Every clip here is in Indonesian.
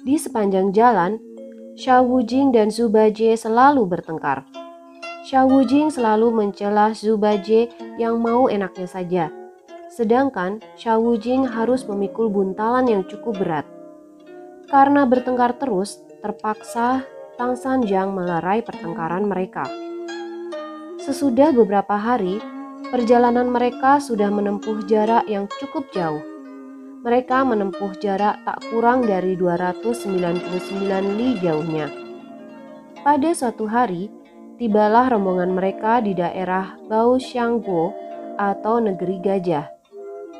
Di sepanjang jalan, Xiao Wujing dan Zhu Bajie selalu bertengkar. Xiao Wujing selalu mencela Zhu Bajie yang mau enaknya saja. Sedangkan Xiao Wujing harus memikul buntalan yang cukup berat. Karena bertengkar terus, terpaksa Tang Sanjiang melerai pertengkaran mereka. Sesudah beberapa hari, perjalanan mereka sudah menempuh jarak yang cukup jauh mereka menempuh jarak tak kurang dari 299 li jauhnya. Pada suatu hari, tibalah rombongan mereka di daerah Bao Xiangguo atau negeri gajah.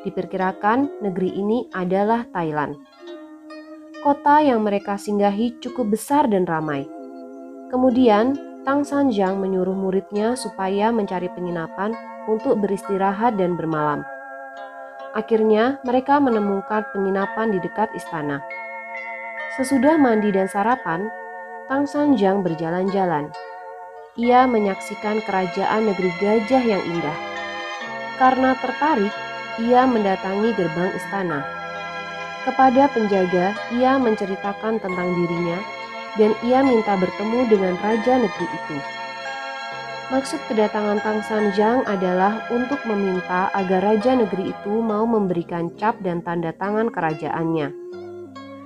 Diperkirakan negeri ini adalah Thailand. Kota yang mereka singgahi cukup besar dan ramai. Kemudian, Tang Sanjiang menyuruh muridnya supaya mencari penginapan untuk beristirahat dan bermalam. Akhirnya, mereka menemukan penginapan di dekat istana. Sesudah mandi dan sarapan, Tang Sanjiang berjalan-jalan. Ia menyaksikan kerajaan negeri gajah yang indah. Karena tertarik, ia mendatangi gerbang istana. Kepada penjaga, ia menceritakan tentang dirinya dan ia minta bertemu dengan raja negeri itu. Maksud kedatangan Tang Sanjang adalah untuk meminta agar raja negeri itu mau memberikan cap dan tanda tangan kerajaannya.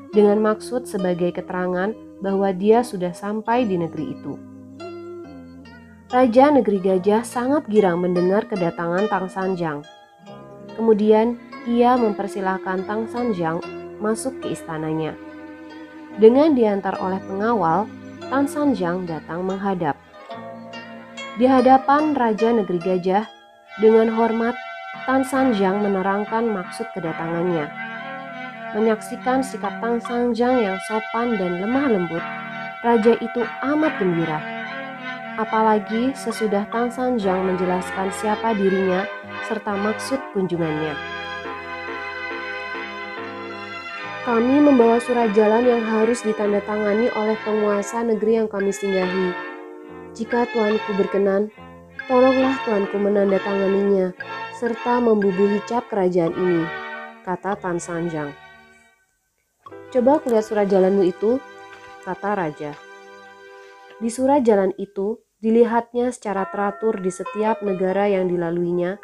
Dengan maksud sebagai keterangan bahwa dia sudah sampai di negeri itu. Raja negeri gajah sangat girang mendengar kedatangan Tang Sanjang. Kemudian ia mempersilahkan Tang Sanjang masuk ke istananya. Dengan diantar oleh pengawal, Tang Sanjang datang menghadap. Di hadapan Raja Negeri Gajah, dengan hormat, Tan Sanjiang menerangkan maksud kedatangannya. Menyaksikan sikap Tan Sanjiang yang sopan dan lemah lembut, Raja itu amat gembira. Apalagi sesudah Tan Sanjiang menjelaskan siapa dirinya serta maksud kunjungannya. Kami membawa surat jalan yang harus ditandatangani oleh penguasa negeri yang kami singgahi jika tuanku berkenan, tolonglah tuanku menandatanganinya serta membubuhi cap kerajaan ini, kata Tan Sanjang. Coba aku lihat surat jalanmu itu, kata raja. Di surat jalan itu, dilihatnya secara teratur di setiap negara yang dilaluinya,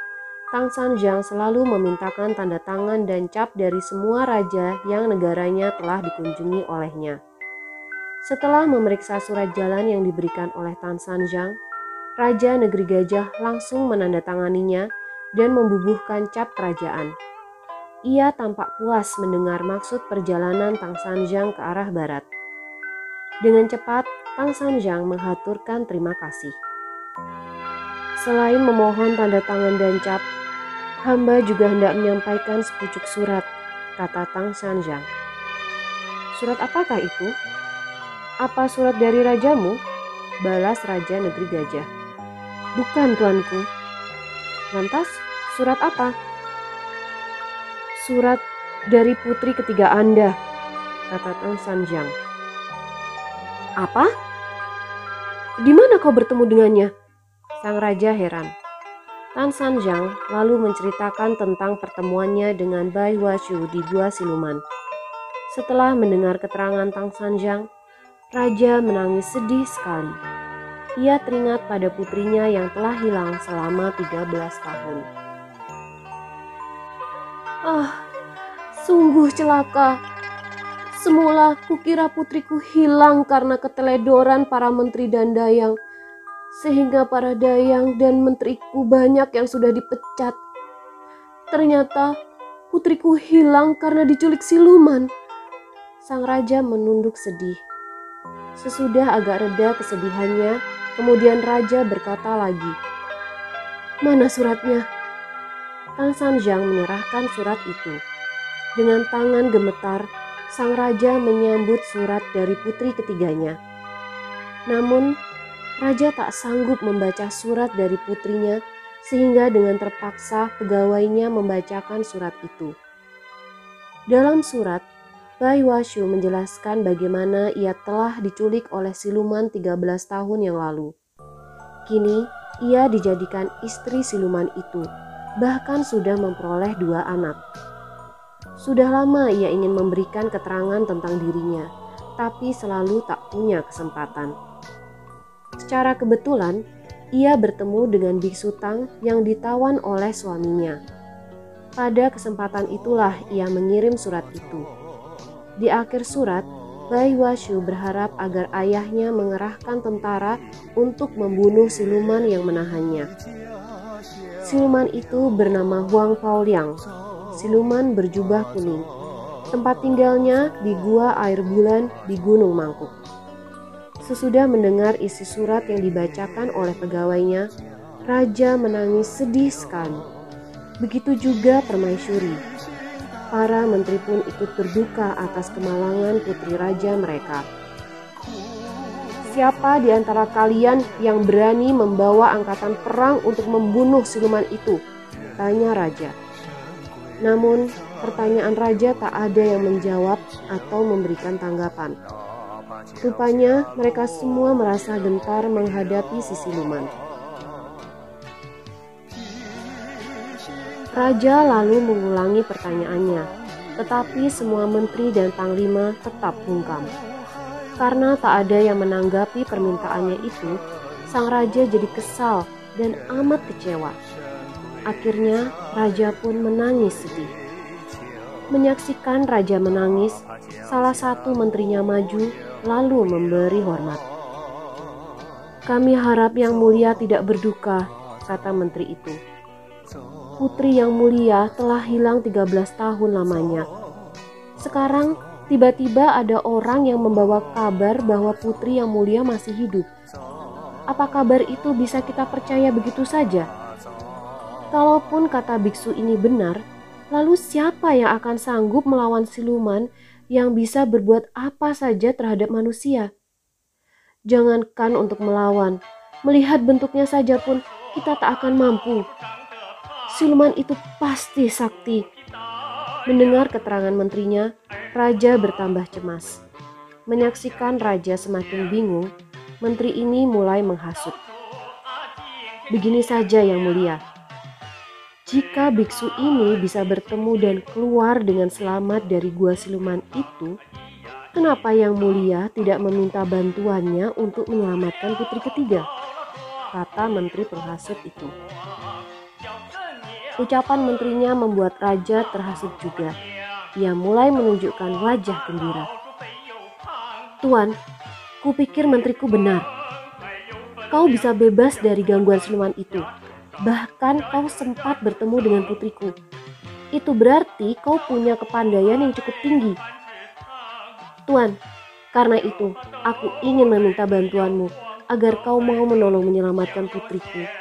Tang Sanjang selalu memintakan tanda tangan dan cap dari semua raja yang negaranya telah dikunjungi olehnya. Setelah memeriksa surat jalan yang diberikan oleh Tan Sanjang, Raja Negeri Gajah langsung menandatanganinya dan membubuhkan cap kerajaan. Ia tampak puas mendengar maksud perjalanan Tang Sanjang ke arah barat. Dengan cepat, Tang Sanjang menghaturkan terima kasih. Selain memohon tanda tangan dan cap, hamba juga hendak menyampaikan sepucuk surat, kata Tang Sanjang. Surat apakah itu? Apa surat dari rajamu? Balas Raja Negeri Gajah. Bukan, tuanku. Lantas, surat apa? Surat dari putri ketiga Anda, kata Tang Sanjang. Apa? Di mana kau bertemu dengannya? Sang raja heran. Tan Sanjang lalu menceritakan tentang pertemuannya dengan Bai Huashu di Gua Siluman. Setelah mendengar keterangan Tang Sanjang, Raja menangis sedih sekali. Ia teringat pada putrinya yang telah hilang selama 13 tahun. Ah, sungguh celaka. Semula kukira putriku hilang karena keteledoran para menteri dan dayang. Sehingga para dayang dan menteriku banyak yang sudah dipecat. Ternyata putriku hilang karena diculik siluman. Sang raja menunduk sedih. Sesudah agak reda kesedihannya, kemudian raja berkata lagi, "Mana suratnya?" Tan Sanjiang menyerahkan surat itu. Dengan tangan gemetar, sang raja menyambut surat dari putri ketiganya. Namun, raja tak sanggup membaca surat dari putrinya, sehingga dengan terpaksa pegawainya membacakan surat itu. Dalam surat, Washu menjelaskan bagaimana ia telah diculik oleh siluman 13 tahun yang lalu. Kini, ia dijadikan istri siluman itu, bahkan sudah memperoleh dua anak. Sudah lama ia ingin memberikan keterangan tentang dirinya, tapi selalu tak punya kesempatan. Secara kebetulan, ia bertemu dengan biksu Tang yang ditawan oleh suaminya. Pada kesempatan itulah ia mengirim surat itu. Di akhir surat, Bai Washu berharap agar ayahnya mengerahkan tentara untuk membunuh siluman yang menahannya. Siluman itu bernama Huang Paoliang siluman berjubah kuning. Tempat tinggalnya di gua air bulan di Gunung Mangkuk. Sesudah mendengar isi surat yang dibacakan oleh pegawainya, Raja menangis sedih sekali. Begitu juga Permaisuri. Para menteri pun ikut berduka atas kemalangan putri raja mereka. Siapa di antara kalian yang berani membawa angkatan perang untuk membunuh siluman itu? Tanya raja. Namun, pertanyaan raja tak ada yang menjawab atau memberikan tanggapan. Rupanya, mereka semua merasa gentar menghadapi si siluman. Raja lalu mengulangi pertanyaannya, tetapi semua menteri dan panglima tetap bungkam. Karena tak ada yang menanggapi permintaannya itu, sang raja jadi kesal dan amat kecewa. Akhirnya raja pun menangis sedih. Menyaksikan raja menangis, salah satu menterinya maju lalu memberi hormat. Kami harap yang mulia tidak berduka, kata menteri itu. Putri yang mulia telah hilang 13 tahun lamanya. Sekarang tiba-tiba ada orang yang membawa kabar bahwa putri yang mulia masih hidup. Apa kabar itu bisa kita percaya begitu saja? Kalaupun kata biksu ini benar, lalu siapa yang akan sanggup melawan siluman yang bisa berbuat apa saja terhadap manusia? Jangankan untuk melawan, melihat bentuknya saja pun kita tak akan mampu. Siluman itu pasti sakti. Mendengar keterangan menterinya, raja bertambah cemas. Menyaksikan raja semakin bingung, menteri ini mulai menghasut. Begini saja yang mulia, jika biksu ini bisa bertemu dan keluar dengan selamat dari gua siluman itu, kenapa yang mulia tidak meminta bantuannya untuk menyelamatkan putri ketiga? Kata menteri penghasut itu. Ucapan menterinya membuat raja terhasut juga. Ia mulai menunjukkan wajah gembira. Tuan, kupikir menteriku benar. Kau bisa bebas dari gangguan siluman itu bahkan kau sempat bertemu dengan putriku. Itu berarti kau punya kepandaian yang cukup tinggi. Tuan, karena itu aku ingin meminta bantuanmu agar kau mau menolong menyelamatkan putriku.